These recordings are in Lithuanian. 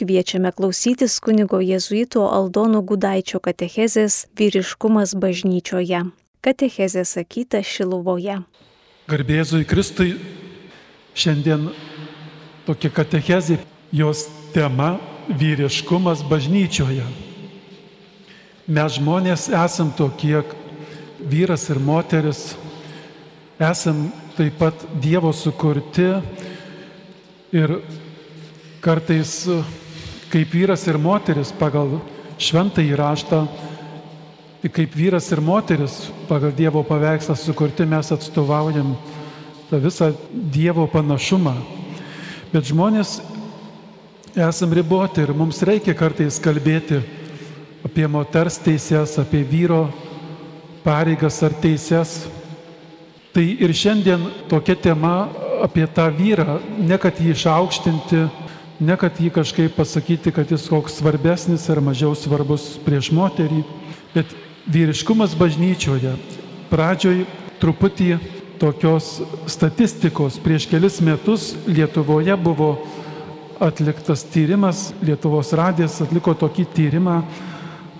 Kviečiame klausytis kunigo jėzuito Aldono Gudaičio katechezės vyriškumas bažnyčioje. Katechezė sakyta Šiluvoje. Garbėzui Kristui šiandien tokia katechezė, jos tema vyriškumas bažnyčioje. Mes žmonės esam tokie, vyras ir moteris, esam taip pat Dievo sukurti ir kartais kaip vyras ir moteris pagal šventą įraštą, kaip vyras ir moteris pagal Dievo paveikslą sukurti mes atstovaujam tą visą Dievo panašumą. Bet žmonės esam riboti ir mums reikia kartais kalbėti apie moters teises, apie vyro pareigas ar teises. Tai ir šiandien tokia tema apie tą vyrą, ne kad jį išaukštinti, ne kad jį kažkaip pasakyti, kad jis koks svarbesnis ar mažiau svarbus prieš moterį, bet vyriškumas bažnyčioje. Pradžioj truputį tokios statistikos. Prieš kelis metus Lietuvoje buvo atliktas tyrimas, Lietuvos radijas atliko tokį tyrimą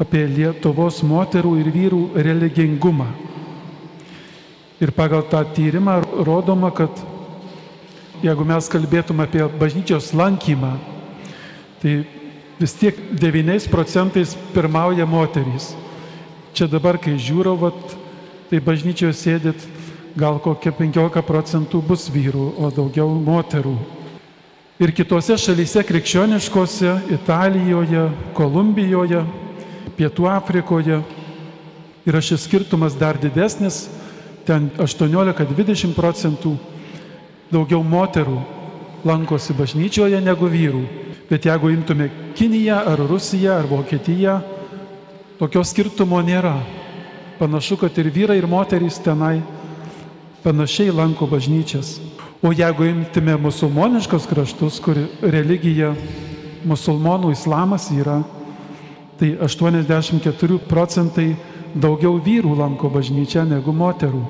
apie Lietuvos moterų ir vyrų religingumą. Ir pagal tą tyrimą rodoma, kad jeigu mes kalbėtum apie bažnyčios lankymą, tai vis tiek 9 procentais pirmauja moterys. Čia dabar, kai žiūrau, vat, tai bažnyčioje sėdit, gal kokie 15 procentų bus vyrų, o daugiau moterų. Ir kitose šalyse krikščioniškose, Italijoje, Kolumbijoje, Pietų Afrikoje yra šis skirtumas dar didesnis, ten 18-20 procentų daugiau moterų lankosi bažnyčioje negu vyrų. Bet jeigu imtume Kiniją ar Rusiją ar Vokietiją, tokio skirtumo nėra. Panašu, kad ir vyrai, ir moterys tenai panašiai lanko bažnyčias. O jeigu imtume musulmoniškos kraštus, kur religija musulmonų islamas yra, tai 84 procentai daugiau vyrų lanko bažnyčią negu moterų.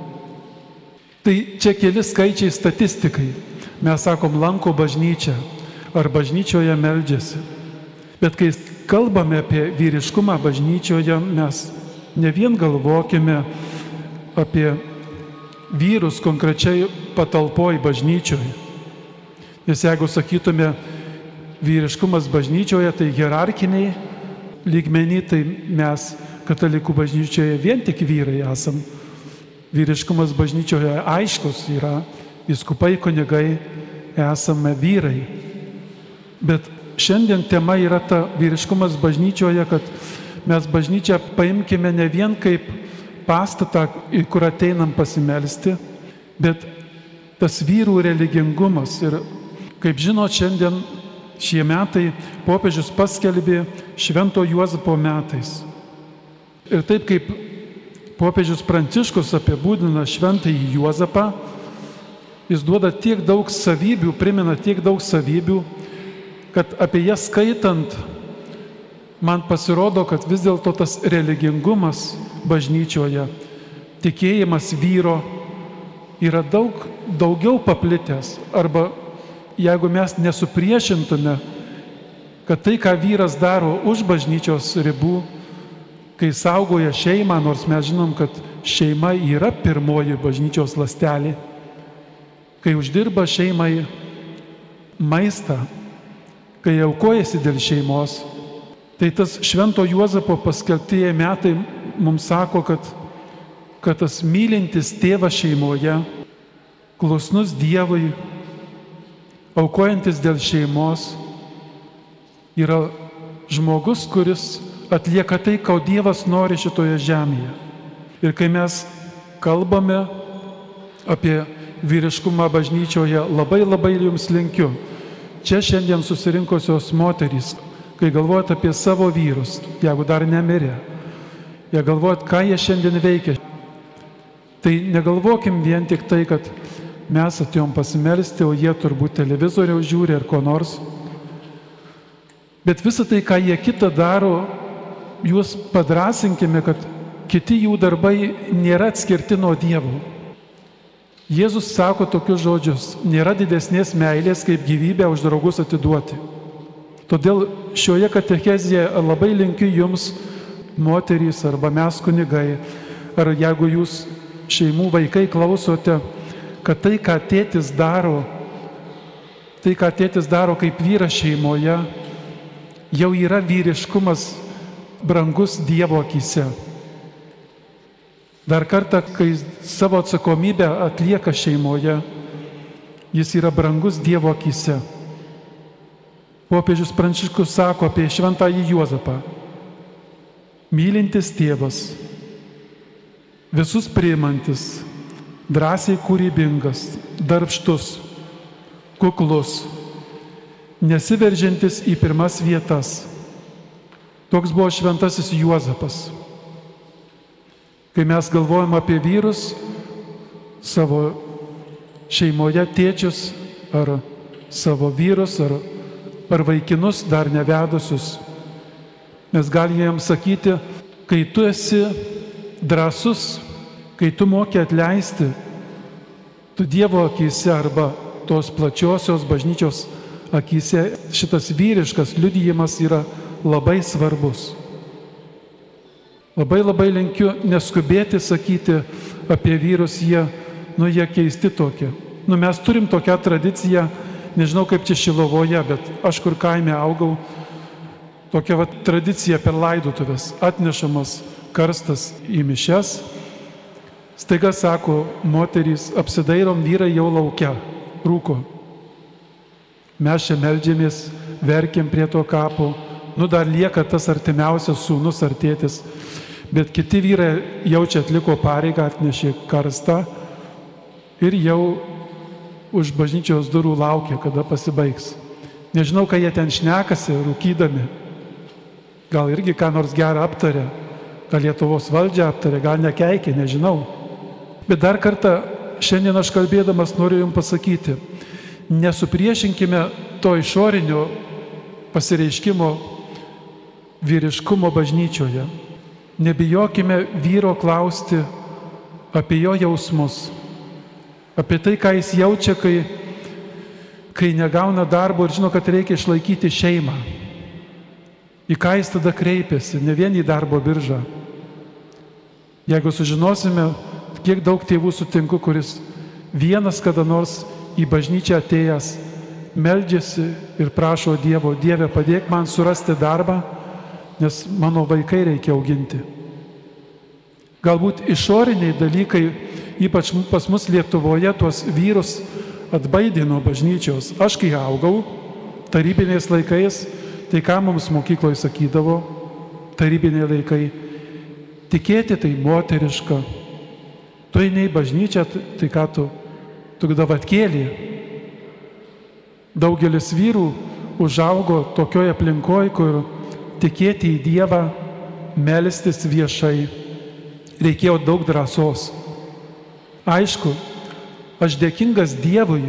Tai čia keli skaičiai statistikai. Mes sakom, lanko bažnyčią ar bažnyčioje meldžiasi. Bet kai kalbame apie vyriškumą bažnyčioje, mes ne vien galvokime apie vyrus konkrečiai patalpoj bažnyčioje. Nes jeigu sakytume vyriškumas bažnyčioje, tai hierarchiniai lygmenį, tai mes katalikų bažnyčioje vien tik vyrai esam. Vyriškumas bažnyčioje aiškus yra, viskupai kunigai esame vyrai. Bet šiandien tema yra ta vyriškumas bažnyčioje, kad mes bažnyčią paimkime ne vien kaip pastatą, į kur ateinam pasimelsti, bet tas vyrų religingumas. Ir kaip žinot, šiandien Šie metai popiežius paskelbė Švento Juozapo metais. Ir taip kaip popiežius Pranciškus apibūdina Šventąjį Juozapą, jis duoda tiek daug savybių, primena tiek daug savybių, kad apie jas skaitant, man pasirodo, kad vis dėlto tas religingumas bažnyčioje, tikėjimas vyro yra daug daugiau paplitęs. Arba jeigu mes nesupriešintume, kad tai, ką vyras daro už bažnyčios ribų, kai saugoja šeimą, nors mes žinom, kad šeima yra pirmoji bažnyčios lastelė, kai uždirba šeimai maistą, kai aukojasi dėl šeimos, tai tas Švento Juozapo paskelbtieji metai mums sako, kad, kad tas mylintis tėvas šeimoje, klusnus Dievui, aukojantis dėl šeimos, yra žmogus, kuris atlieka tai, ką Dievas nori šitoje žemėje. Ir kai mes kalbame apie vyriškumą bažnyčioje, labai labai jums linkiu. Čia šiandien susirinkusios moterys, kai galvojat apie savo vyrus, jeigu dar nemirė, jie galvojat, ką jie šiandien veikia. Tai negalvokim vien tik tai, kad mes atėjom pasimelsti, o jie turbūt televizoriaus žiūri ar ko nors. Bet visą tai, ką jie kitą daro, jūs padrasinkime, kad kiti jų darbai nėra atskirti nuo Dievo. Jėzus sako tokius žodžius, nėra didesnės meilės, kaip gyvybę už draugus atiduoti. Todėl šioje katechezėje labai linkiu jums, moterys arba mes kunigai, ar jeigu jūs šeimų vaikai klausote, kad tai, ką tėtis daro, tai, ką tėtis daro kaip vyras šeimoje, jau yra vyriškumas brangus Dievo akise. Dar kartą, kai savo atsakomybę atlieka šeimoje, jis yra brangus Dievo akise. Popiežius Pranciškus sako apie šventąjį Juozapą. Mylintis tėvas, visus priimantis, drąsiai kūrybingas, darbštus, kuklus, nesiveržiantis į pirmas vietas. Toks buvo šventasis Juozapas. Kai mes galvojam apie vyrus, savo šeimoje tėčius ar savo vyrus ar ar vaikinus dar nevedusius. Mes galime jiems sakyti, kai tu esi drasus, kai tu moki atleisti, tu Dievo akise arba tos plačiosios bažnyčios akise šitas vyriškas liudijimas yra labai svarbus. Labai labai linkiu neskubėti sakyti apie vyrus, jie, nu jie keisti tokie. Nu mes turim tokią tradiciją, nežinau kaip čia Šilovoje, bet aš kur kaime augau, tokia va tradicija per laidotuvės, atnešamas karstas į mišes, staiga sako, moterys, apsidairom vyrai jau laukia, rūko. Mes čia melžiamės, verkiam prie to kapo, nu dar lieka tas artimiausias sūnus ar tėtis, bet kiti vyrai jau čia atliko pareigą, atnešė karstą ir jau už bažnyčios durų laukia, kada pasibaigs. Nežinau, ką jie ten šnekasi, rūkydami. Gal irgi ką nors gerą aptarė, gal Lietuvos valdžią aptarė, gal nekeikė, nežinau. Bet dar kartą šiandien aš kalbėdamas noriu Jums pasakyti, nesupriešinkime to išorinio pasireiškimo vyriškumo bažnyčioje. Nebijokime vyro klausti apie jo jausmus apie tai, ką jis jaučia, kai, kai negauna darbo ir žino, kad reikia išlaikyti šeimą. Į ką jis tada kreipiasi, ne vien į darbo biržą. Jeigu sužinosime, kiek daug tėvų sutinku, kuris vienas kada nors į bažnyčią atėjęs meldžiasi ir prašo Dievo, Dieve, padėk man surasti darbą, nes mano vaikai reikia auginti. Galbūt išoriniai dalykai ypač pas mus Lietuvoje tuos vyrus atbaidino bažnyčios. Aš kai augau, tarybiniais laikais, tai ką mums mokykloje sakydavo, tarybiniai laikai, tikėti tai moteriška. Tu eini į bažnyčią, tai ką tu, tu davatkėlį. Daugelis vyrų užaugo tokioje aplinkoje, kur tikėti į Dievą, melstis viešai, reikėjo daug drąsos. Aišku, aš dėkingas Dievui,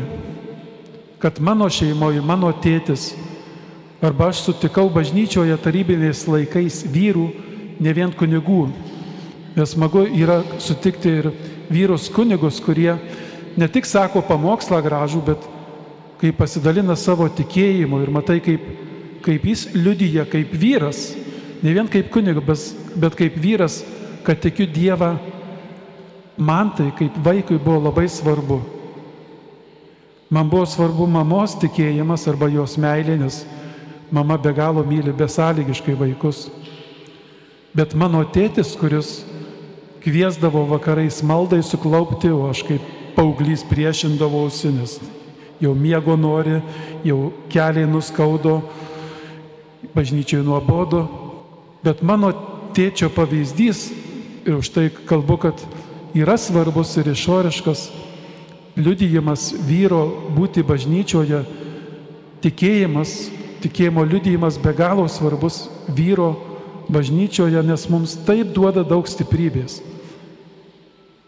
kad mano šeimoje, mano tėtis, arba aš sutikau bažnyčioje tarybiniais laikais vyrų, ne vien kunigų. Nes smagu yra sutikti ir vyrus kunigus, kurie ne tik sako pamokslą gražų, bet kai pasidalina savo tikėjimu ir matai, kaip, kaip jis liudyja kaip vyras, ne vien kaip kunigas, bet kaip vyras, kad tikiu Dievą man tai kaip vaikui buvo labai svarbu. Man buvo svarbu mamos tikėjimas arba jos meilė, nes mama be galo myli besąlygiškai vaikus. Bet mano tėtis, kuris kviesdavo vakarais maldai suklaupti, o aš kaip paauglys priešindavausi, nes jau miego nori, jau keliai nuskaudo, bažnyčiai nuobodo. Bet mano tėčio pavyzdys, ir už tai kalbu, kad yra svarbus ir išoriškas liudijimas vyro būti bažnyčioje, tikėjimas, tikėjimo liudijimas be galo svarbus vyro bažnyčioje, nes mums taip duoda daug stiprybės.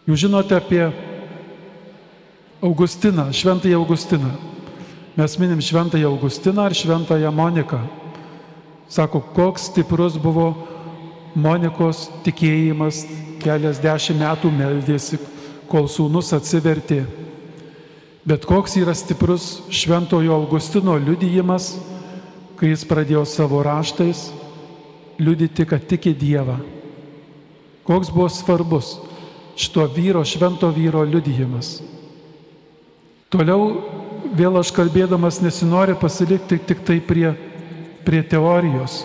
Jūs žinote apie Augustiną, Šventąją Augustiną. Mes minim Šventąją Augustiną ar Šventąją Moniką. Sako, koks stiprus buvo Monikos tikėjimas, keliasdešimt metų meldėsi, kol sūnus atsivertė. Bet koks yra stiprus Šventojo Augustino liudijimas, kai jis pradėjo savo raštais liudyti, kad tiki Dievą. Koks buvo svarbus šito vyro, švento vyro liudijimas. Toliau vėl aš kalbėdamas nesinori pasilikti tik tai prie, prie teorijos.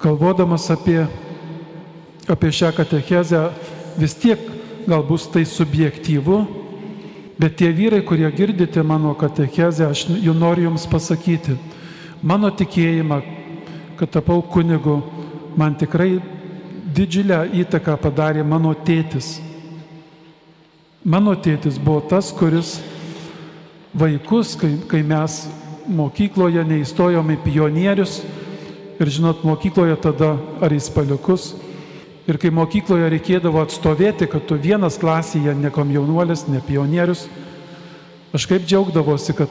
Kalvodamas apie, apie šią katechezę, vis tiek gal bus tai subjektyvu, bet tie vyrai, kurie girdite mano katechezę, aš jų noriu jums pasakyti. Mano tikėjimą, kad tapau kunigu, man tikrai didžiulę įtaką padarė mano tėtis. Mano tėtis buvo tas, kuris vaikus, kai, kai mes mokykloje neįstojome pionierius ir žinot, mokykloje tada ar į spaliukus. Ir kai mokykloje reikėdavo atstovėti, kad tu vienas klasėje, ne komjaunuolis, ne pionierius, aš kaip džiaugdavosi, kad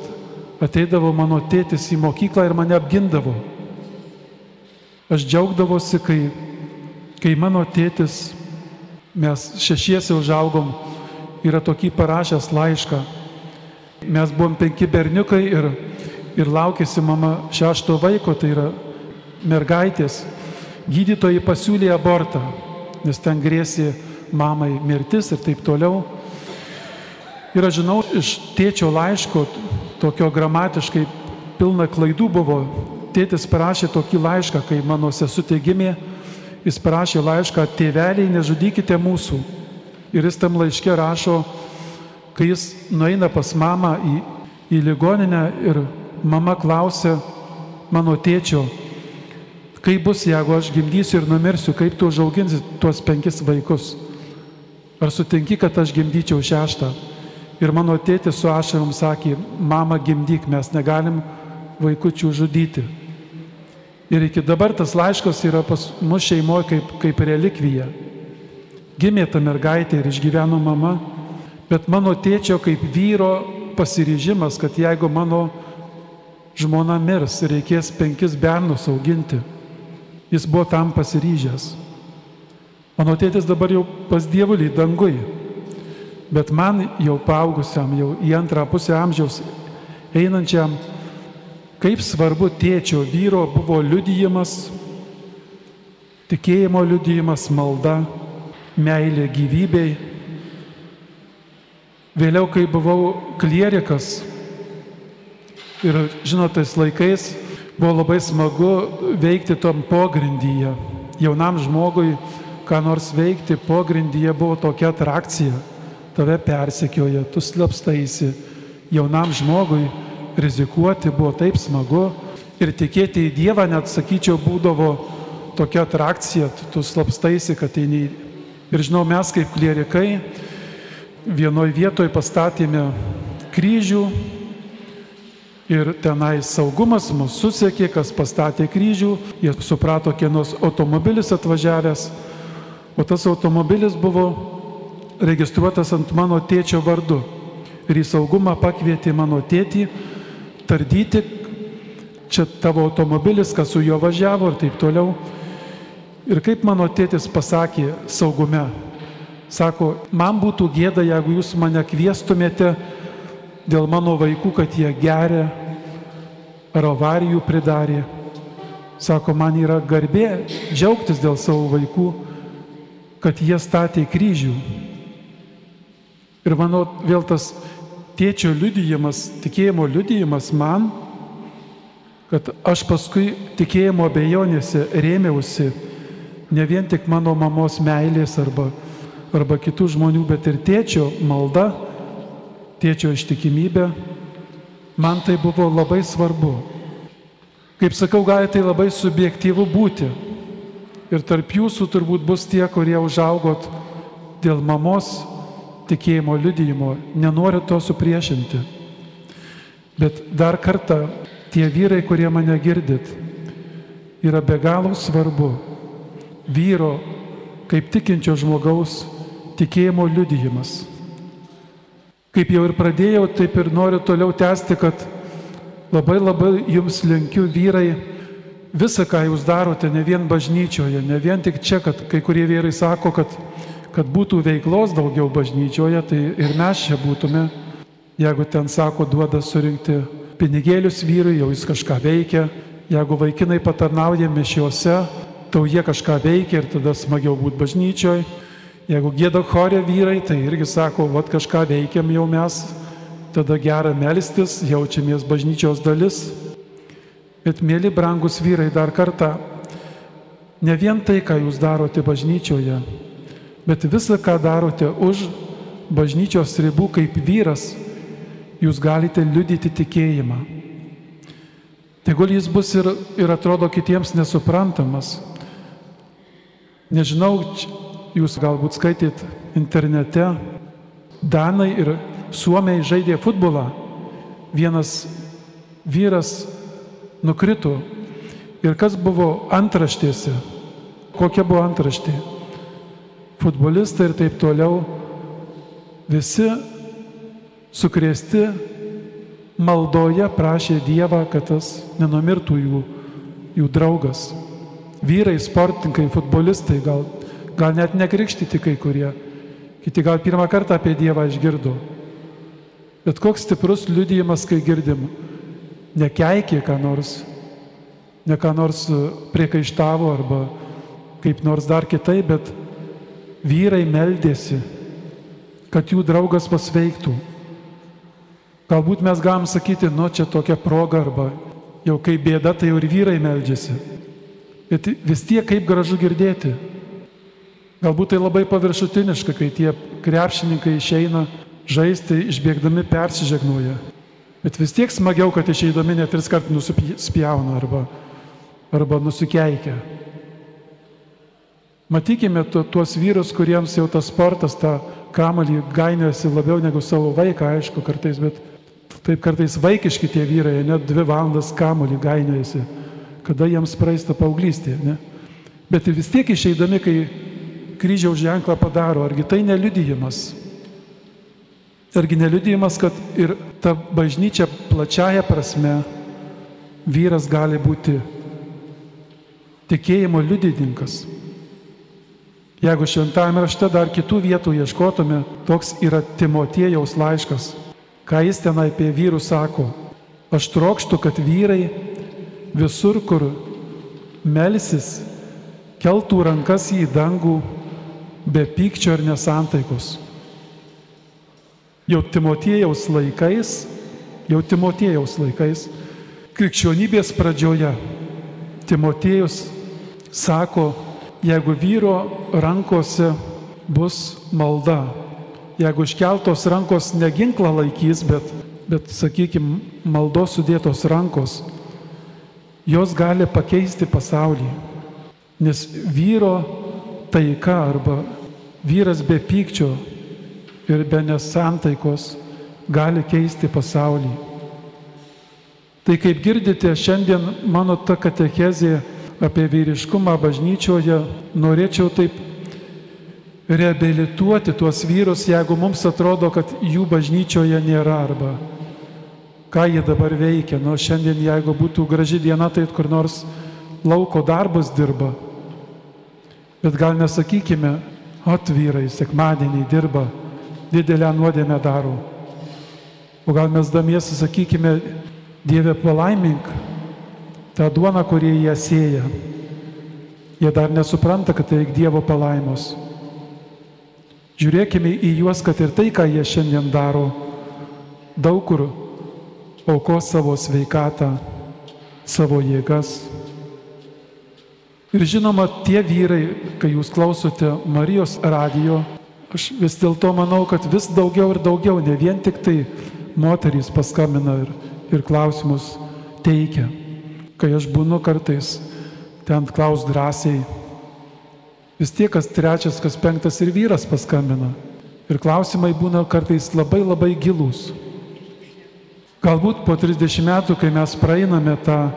ateidavo mano tėtis į mokyklą ir mane apgindavo. Aš džiaugdavosi, kai, kai mano tėtis, mes šešiesi užaugom, yra tokį parašęs laišką. Mes buvom penki berniukai ir, ir laukėsi mama šešto vaiko, tai yra mergaitės. Gydytojai pasiūlė abortą, nes ten grėsi mamai mirtis ir taip toliau. Ir aš žinau, iš tėčio laiško, tokio gramatiškai pilna klaidų buvo, tėtis parašė tokį laišką, kai mano sesutė gimė, jis parašė laišką, tėveliai, nežudykite mūsų. Ir jis tam laiške rašo, kai jis nueina pas mamą į, į ligoninę ir mama klausia mano tėčio, kaip bus, jeigu aš gimdysiu ir numirsiu, kaip tu užauginsi tuos penkis vaikus. Ar sutinki, kad aš gimdyčiau šeštą? Ir mano tėtis su ašarom sakė, mama gimdyk, mes negalim vaikučių žudyti. Ir iki dabar tas laiškas yra pas mus šeimoje kaip, kaip relikvija. Gimė ta mergaitė ir išgyveno mama, bet mano tėčio kaip vyro pasiryžimas, kad jeigu mano žmona mirs ir reikės penkis bernus auginti, jis buvo tam pasiryžęs. Mano tėtis dabar jau pas dievulį dangui, bet man jau paaugusiam, jau į antrą pusę amžiaus einančiam, kaip svarbu tėčio vyro buvo liudijimas, tikėjimo liudijimas, malda, meilė gyvybei. Vėliau, kai buvau klierikas ir žinot, tais laikais buvo labai smagu veikti tom pogrindyje. Jaunam žmogui, ką nors veikti pogrindyje buvo tokia atrakcija. Tave persekioja, tu slapstaisi. Jaunam žmogui rizikuoti buvo taip smagu ir tikėti į Dievą, net sakyčiau, būdavo tokia atrakcija, tu, slapstaisi, kad eini. Ir žinau, mes kaip klierikai vienoje vietoje pastatėme kryžių ir tenai saugumas mus susiekė, kas pastatė kryžių, jie suprato, kienos automobilis atvažiavęs, o tas automobilis buvo registruotas ant mano tėčio vardu. Ir į saugumą pakvietė mano tėtį tardyti, čia tavo automobilis, kas su juo važiavo ir taip toliau. Ir kaip mano tėtis pasakė saugume, sako, man būtų gėda, jeigu jūs mane kvieštumėte dėl mano vaikų, kad jie geria ar avarijų pridarė. Sako, man yra garbė džiaugtis dėl savo vaikų, kad jie statė kryžių. Ir mano vėl tas tėčio liudijimas, tikėjimo liudijimas man, kad aš paskui tikėjimo abejonėse rėmiausi ne vien tik mano mamos meilės arba, arba kitų žmonių, bet ir tėčio malda, tėčio ištikimybė, man tai buvo labai svarbu. Kaip sakau, gali tai labai subjektyvu būti. Ir tarp jūsų turbūt bus tie, kurie užaugot dėl mamos tikėjimo liudijimo, nenoriu to supriešinti. Bet dar kartą, tie vyrai, kurie mane girdit, yra be galo svarbu vyro kaip tikinčio žmogaus tikėjimo liudijimas. Kaip jau ir pradėjau, taip ir noriu toliau tęsti, kad labai labai jums linkiu vyrai visą, ką jūs darote, ne vien bažnyčioje, ne vien tik čia, kad kai kurie vyrai sako, kad kad būtų veiklos daugiau bažnyčioje, tai ir mes čia būtume. Jeigu ten sako, duoda surinkti pinigėlius vyrui, jau jis kažką veikia, Jeigu vaikinai patarnauja mišiuose, tau jie kažką veikia ir tada smagiau būti bažnyčioje. Jeigu gėda chorė vyrai, tai irgi sako, vad kažką veikiam jau mes, tada gera melstis, jaučiamės bažnyčios dalis. Bet mėly brangus vyrai, dar kartą, ne vien tai, ką jūs darote bažnyčioje, bet visą, ką darote už bažnyčios ribų kaip vyras, jūs galite liudyti tikėjimą. Tegul jis bus ir, ir atrodo kitiems nesuprantamas. Nežinau, jūs galbūt skaitėt internete, Danai ir Suomiai žaidė futbolą. Vienas vyras nukrito. Ir kas buvo antraštėse? Kokia buvo antraštė? Futbolistai ir taip toliau. Visi sukrėsti maldoje prašė Dievą, kad tas nenumirtų jų, jų draugas. Vyrai, sportininkai, futbolistai, gal, gal net nekrikštyti kai kurie. Kiti gal pirmą kartą apie Dievą išgirdo. Bet koks stiprus liudijimas, kai girdim, nekeikė ką nors, ne ką nors priekaištavo arba kaip nors dar kitai, bet vyrai meldėsi, kad jų draugas pasveiktų. Galbūt mes galim sakyti, nu čia tokia proga arba jau kai bėda, tai jau ir vyrai meldžiasi. Bet vis tiek kaip gražu girdėti. Galbūt tai labai paviršutiniška, kai tie krepšininkai išeina žaisti, išbėgdami persižegnoja. Bet vis tiek smagiau, kad išeidami net tris kart nuspjauna arba, arba nusikeikia. Matykime tuos vyrus, kuriems jau tas sportas, tą kamalį gainiojasi labiau negu savo vaiką, aišku, kartais, bet Taip kartais vaikiški tie vyrai, net dvi valandas kamuolį gainiojasi, kada jiems praeista paauglystė. Ne? Bet vis tiek išeidami, kai kryžiaus ženklą padaro, argi tai neliudijimas? Argi neliudijimas, kad ir ta bažnyčia plačiaja prasme vyras gali būti tikėjimo liudininkas. Jeigu šventame rašte dar kitų vietų ieškotume, toks yra Timotiejaus laiškas ką jis ten apie vyrus sako. Aš trokštų, kad vyrai visur, kur melsis, keltų rankas į dangų be pykčio ir nesantaikos. Jau Timotiejaus laikais, jau Timotiejaus laikais, krikščionybės pradžioje Timotiejus sako, jeigu vyro rankose bus malda, jeigu iškeltos rankos ne ginklą laikys, bet, bet sakykime, maldos sudėtos rankos, jos gali pakeisti pasaulį. Nes vyro taika arba vyras be pykčio ir be nesantaikos gali keisti pasaulį. Tai kaip girdite, šiandien mano ta katechezė apie vyriškumą bažnyčioje norėčiau taip reabilituoti tuos vyrus, jeigu mums atrodo, kad jų bažnyčioje nėra arba ką jie dabar veikia. Nu, šiandien, jeigu būtų graži diena, tai kur nors lauko darbus dirba. Bet gal nesakykime, at vyrai, sekmadienį dirba, didelę nuodėmę daro. O gal mes damiesi sakykime, Dieve palaimink tą duoną, kurį jie sėja. Jie dar nesupranta, kad tai Dievo palaimos. Žiūrėkime į juos, kad ir tai, ką jie šiandien daro, daug kur auko savo sveikatą, savo jėgas. Ir žinoma, tie vyrai, kai jūs klausote Marijos radijo, aš vis dėlto manau, kad vis daugiau ir daugiau, ne vien tik tai moterys paskambina ir, ir klausimus teikia. Kai aš būnu kartais ten klaus drąsiai, vis tiek kas trečias, kas penktas ir vyras paskambina. Ir klausimai būna kartais labai labai gilūs. Galbūt po 30 metų, kai mes praeiname tą,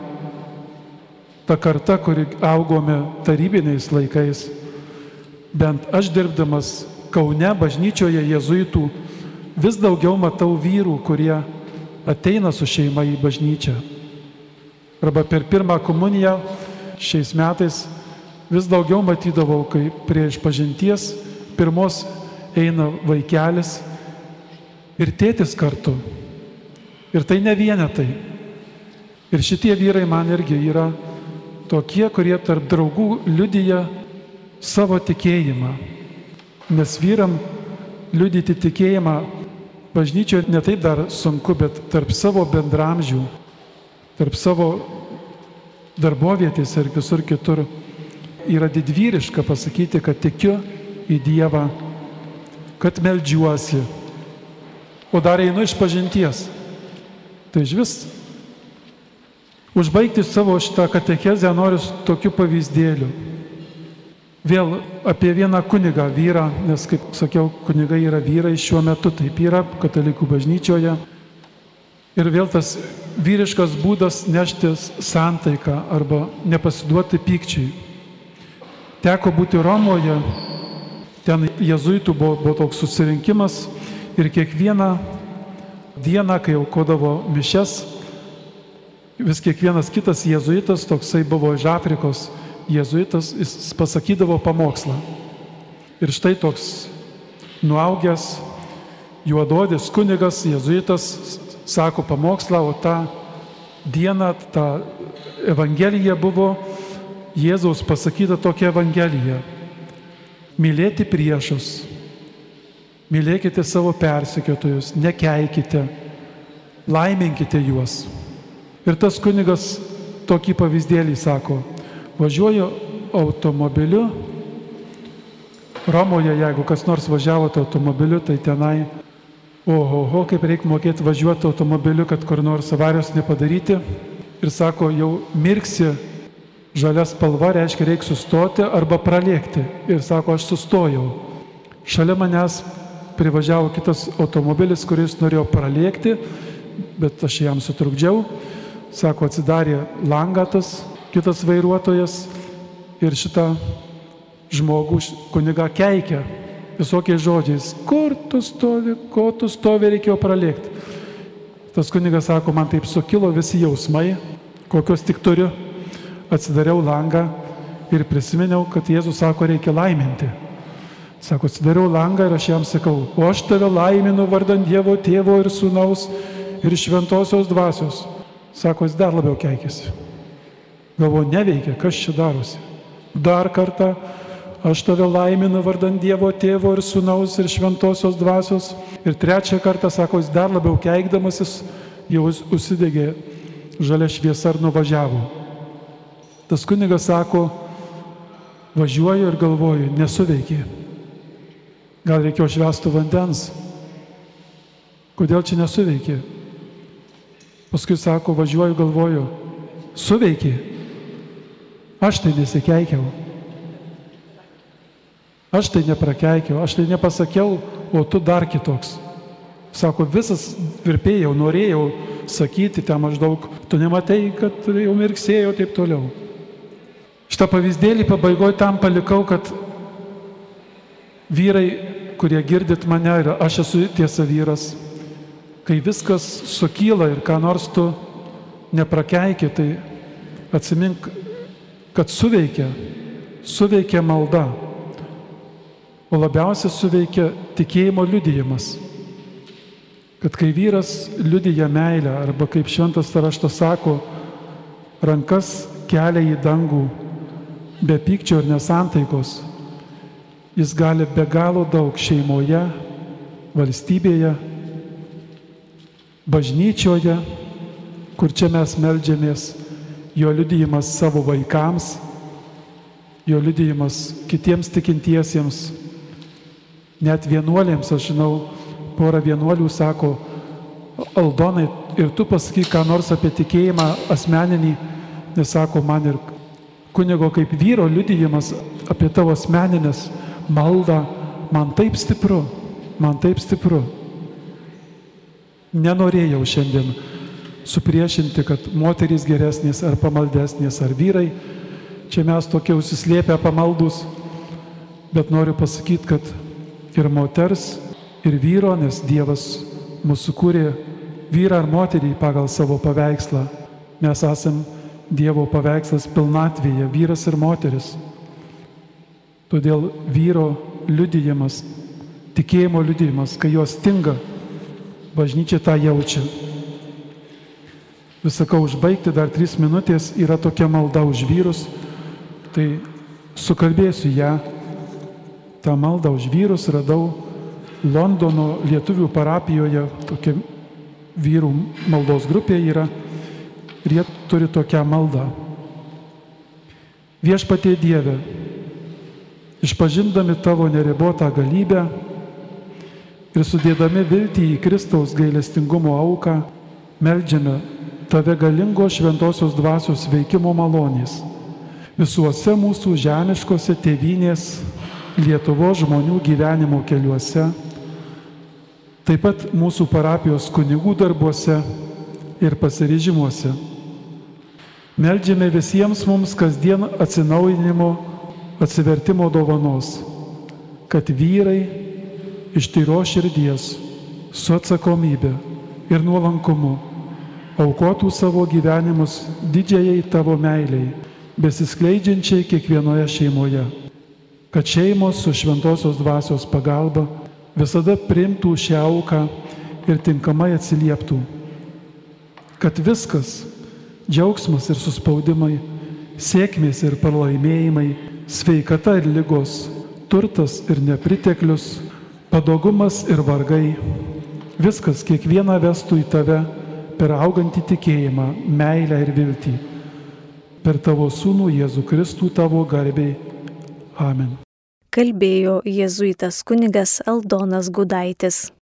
tą kartą, kuri augome tarybiniais laikais, bent aš dirbdamas Kaune bažnyčioje jėzuitų vis daugiau matau vyrų, kurie ateina su šeima į bažnyčią. Arba per pirmą komuniją šiais metais vis daugiau matydavau, kai prie išpažinties pirmos eina vaikelis ir tėtis kartu. Ir tai ne vienetai. Ir šitie vyrai man irgi yra tokie, kurie tarp draugų liudyja savo tikėjimą. Nes vyram liudyti tikėjimą bažnyčioje netaip dar sunku, bet tarp savo bendramžių, tarp savo darbovietės ir visur kitur yra didvyriška pasakyti, kad tikiu į Dievą, kad melžiuosi, o dar einu iš pažinties. Tai iš vis užbaigti savo šitą katechezę noriu tokiu pavyzdėliu. Vėl apie vieną kunigą vyrą, nes kaip sakiau, kunigai yra vyrai šiuo metu, taip yra katalikų bažnyčioje. Ir vėl tas vyriškas būdas nešti santaiką arba nepasiduoti pykčiai. Teko būti Romoje, ten jezuitų buvo, buvo toks susirinkimas ir kiekvieną dieną, kai aukodavo mišes, vis kiekvienas kitas jezuitas, toksai buvo iš Afrikos, jėzuitas, jis pasakydavo pamokslą. Ir štai toks nuaugęs, juododis kunigas, jėzuitas sako pamokslą, o tą dieną, tą Evangelija buvo Jėzaus pasakyta tokia Evangelija. Mylėti priešus, mylėkite savo persekiotojus, nekeikite, laiminkite juos. Ir tas kunigas tokį pavyzdėlį sako, Važiuoju automobiliu. Romoje, jeigu kas nors važiavote automobiliu, tai tenai, oho, oho kaip reikia mokėti važiuoti automobiliu, kad kur nors avarijos nepadaryti. Ir sako, jau mirksi žalia spalva, reiškia, reikia sustoti arba pralėkti. Ir sako, aš sustojau. Šalia manęs privažiavo kitas automobilis, kuris norėjo pralėkti, bet aš jam sutrukdžiau. Sako, atsidarė langatas, kitas vairuotojas ir šitą žmogų kuniga keikia visokiais žodžiais. Kur tu stovi, ko tu stovi, reikėjo pralėkti. Tas kunigas sako, man taip sukilo visi jausmai, kokios tik turiu. Atsidariau langą ir prisiminiau, kad Jėzus sako, reikia laiminti. Sako, atsidariau langą ir aš jam sakau, o aš tave laiminu vardant Dievo tėvo ir sūnaus ir šventosios dvasios. Sako, jis dar labiau keikėsi. Galvoju, neveikia, kas čia darosi. Dar kartą aš tave laiminu vardant Dievo tėvo ir sunaus ir šventosios dvasios. Ir trečią kartą, sako, jis dar labiau keikdamasis, jau užsidegė žalia šviesa ir nuvažiavo. Tas kunigas sako, važiuoju ir galvoju, nesuveikė. Gal reikėjo švestų vandens. Kodėl čia nesuveikė? Paskui sako, važiuoju, galvoju, suveikė. Aš tai nesikeikiau. Aš tai neprakeikiau, aš tai nepasakiau, o tu dar kitoks. Sako, visas virpėjau, norėjau sakyti ten maždaug, tu nematai, kad jau mirksėjo taip toliau. Šitą pavyzdėlį pabaigoje tam palikau, kad vyrai, kurie girdit mane ir aš esu tiesa vyras, kai viskas sukyla ir ką nors tu neprakeiki, tai atsimink, kad suveikia, suveikia malda, o labiausiai suveikia tikėjimo liudijimas. Kad kai vyras liudija meilę, arba kaip šventas raštas sako, rankas kelia į dangų, be pykčio ir nesantaikos, jis gali be galo daug šeimoje, valstybėje, bažnyčioje, kur čia mes melžiamės jo liudijimas savo vaikams, jo liudijimas kitiems tikintiesiems, net vienuolėms, aš žinau, porą vienuolių sako, Aldonai, ir tu pasakyk, ką nors apie tikėjimą asmeninį, nes sako man ir kunigo kaip vyro liudijimas apie tavo asmeninės maldą, man taip stipru, man taip stipru. Nenorėjau šiandien supriešinti, kad moterys geresnės ar pamaldesnės, ar vyrai. Čia mes tokie užsislėpę pamaldus, bet noriu pasakyti, kad ir moters, ir vyro, nes Dievas mūsų kūrė vyrą ar moterį pagal savo paveikslą. Mes esam Dievo paveikslas pilnatvėje, vyras ir moteris. Todėl vyro liudijimas, tikėjimo liudijimas, kai jos stinga, bažnyčia tą jaučia. vis sakau, užbaigti dar trys minutės yra tokia malda už vyrus, tai sukalbėsiu ją. Ta malda už vyrus radau Londono lietuvių parapijoje, tokia vyrų maldos grupė yra ir jie turi tokią maldą. Viešpatie Dieve, išpažindami tavo neribotą galybę ir sudėdami viltį į Kristaus gailestingumo auką, melžiame tave galingo šventosios dvasios veikimo malonės visuose mūsų žemiškose tėvynės Lietuvo žmonių gyvenimo keliuose, taip pat mūsų parapijos kunigų darbuose ir pasiryžimuose. Meldžiame visiems mums kasdien atsinaujinimo, atsivertimo dovanos, kad vyrai iš tyro širdies su atsakomybė ir nuolankumu aukotų savo gyvenimus didžiai tavo meiliai, besiskleidžiančiai kiekvienoje šeimoje, kad šeimos su šventosios dvasios pagalba visada primtų šią auką ir tinkamai atsilieptų, kad viskas - džiaugsmas ir suspaudimai, sėkmės ir pralaimėjimai, sveikata ir lygos, turtas ir nepriteklius, padogumas ir vargai, viskas kiekvieną vestų į tave per augantį tikėjimą, meilę ir viltį. Per tavo sūnų Jėzų Kristų tavo garbiai. Amen. Kalbėjo jėzuitas kunigas Aldonas Gudaitis.